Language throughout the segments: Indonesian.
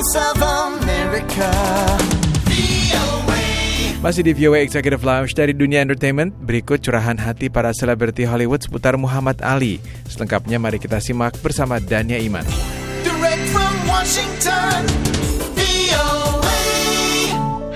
voice of America. Masih di VOA Executive Lounge dari dunia entertainment, berikut curahan hati para selebriti Hollywood seputar Muhammad Ali. Selengkapnya mari kita simak bersama Dania Iman. Direct from Washington, VOA.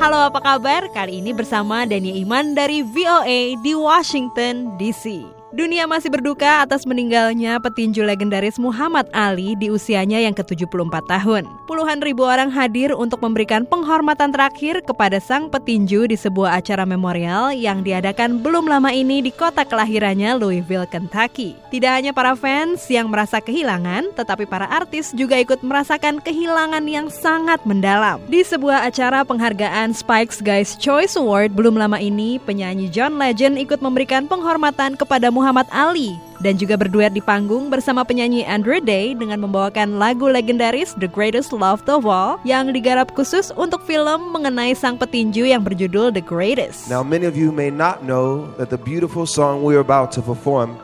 Halo apa kabar? Kali ini bersama Dania Iman dari VOA di Washington DC. Dunia masih berduka atas meninggalnya petinju legendaris Muhammad Ali di usianya yang ke-74 tahun. Puluhan ribu orang hadir untuk memberikan penghormatan terakhir kepada sang petinju di sebuah acara memorial yang diadakan belum lama ini di kota kelahirannya Louisville, Kentucky. Tidak hanya para fans yang merasa kehilangan, tetapi para artis juga ikut merasakan kehilangan yang sangat mendalam. Di sebuah acara penghargaan Spike's Guys Choice Award belum lama ini, penyanyi John Legend ikut memberikan penghormatan kepada Muhammad Ali dan juga berduet di panggung bersama penyanyi Andrew Day dengan membawakan lagu legendaris The Greatest Love of All yang digarap khusus untuk film mengenai sang petinju yang berjudul The Greatest. Now, many of you may not know that the beautiful song we're about to perform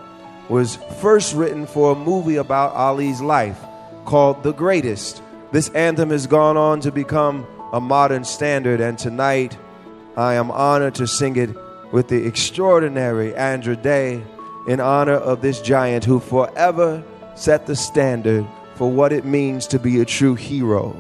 was first written for a movie about Ali's life called The Greatest. This anthem has gone on to become a modern standard, and tonight I am honored to sing it with the extraordinary Andrew Day in honor of this giant who forever set the standard for what it means to be a true hero.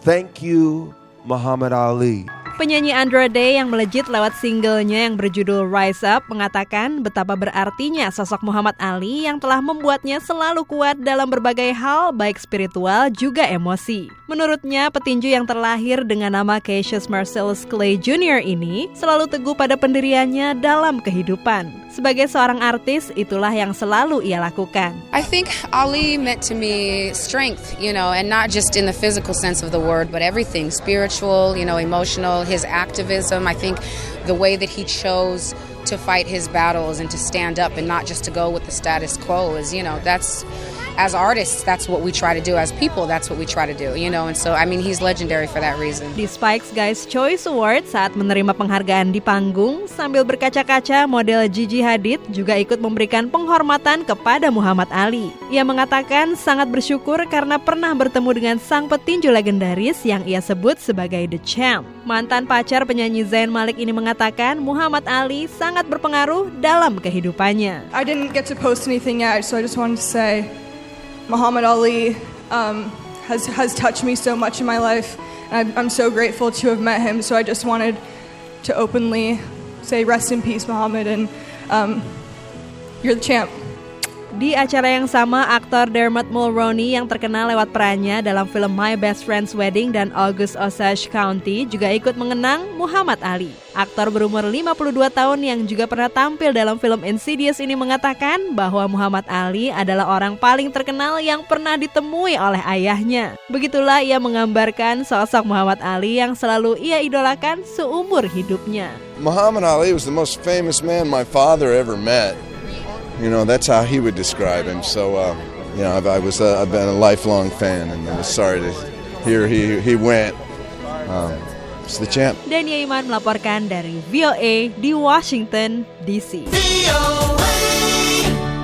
Thank you, Muhammad Ali. Penyanyi Andra Day yang melejit lewat singlenya yang berjudul Rise Up mengatakan betapa berartinya sosok Muhammad Ali yang telah membuatnya selalu kuat dalam berbagai hal baik spiritual juga emosi. Menurutnya, petinju yang terlahir dengan nama Cassius Marcellus Clay Jr. ini selalu teguh pada pendiriannya dalam kehidupan. Sebagai seorang artis, itulah yang selalu ia lakukan. I think Ali meant to me strength, you know, and not just in the physical sense of the word, but everything spiritual, you know, emotional, his activism. I think the way that he chose to fight his battles and to stand up and not just to go with the status quo is, you know, that's as artists, that's what we try to do. As people, that's what we try to do, you know. And so, I mean, he's legendary for that reason. Di Spike's Guys Choice Award saat menerima penghargaan di panggung sambil berkaca-kaca model Gigi Hadid juga ikut memberikan penghormatan kepada Muhammad Ali. Ia mengatakan sangat bersyukur karena pernah bertemu dengan sang petinju legendaris yang ia sebut sebagai The Champ. Mantan pacar penyanyi Zayn Malik ini mengatakan Muhammad Ali sangat berpengaruh dalam kehidupannya. I didn't get to post anything yet, so I just wanted to say Muhammad Ali um, has, has touched me so much in my life, and I'm, I'm so grateful to have met him. So I just wanted to openly say, Rest in peace, Muhammad, and um, you're the champ. Di acara yang sama, aktor Dermot Mulroney yang terkenal lewat perannya dalam film My Best Friend's Wedding dan August Osage County juga ikut mengenang Muhammad Ali. Aktor berumur 52 tahun yang juga pernah tampil dalam film Insidious ini mengatakan bahwa Muhammad Ali adalah orang paling terkenal yang pernah ditemui oleh ayahnya. Begitulah ia menggambarkan sosok Muhammad Ali yang selalu ia idolakan seumur hidupnya. Muhammad Ali was the most famous man my father ever met. You know, that's how he would describe him. So, uh, you know, I've, I was uh, I've been a lifelong fan, and I was sorry to hear he he went. Um, it's the champ. Dania Iman melaporkan dari VOA di Washington DC.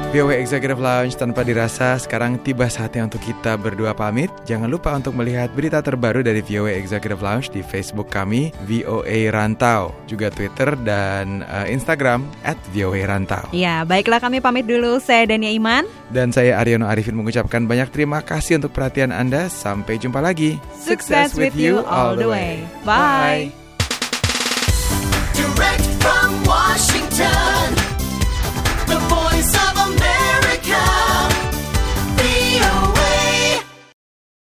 VOA Executive Lounge tanpa dirasa sekarang tiba saatnya untuk kita berdua pamit. Jangan lupa untuk melihat berita terbaru dari VOA Executive Lounge di Facebook kami VOA Rantau, juga Twitter dan uh, Instagram at VOA Rantau. Ya, baiklah kami pamit dulu. Saya Dania Iman. Dan saya Aryono Arifin mengucapkan banyak terima kasih untuk perhatian Anda. Sampai jumpa lagi. Success with you all the way. Bye. Direct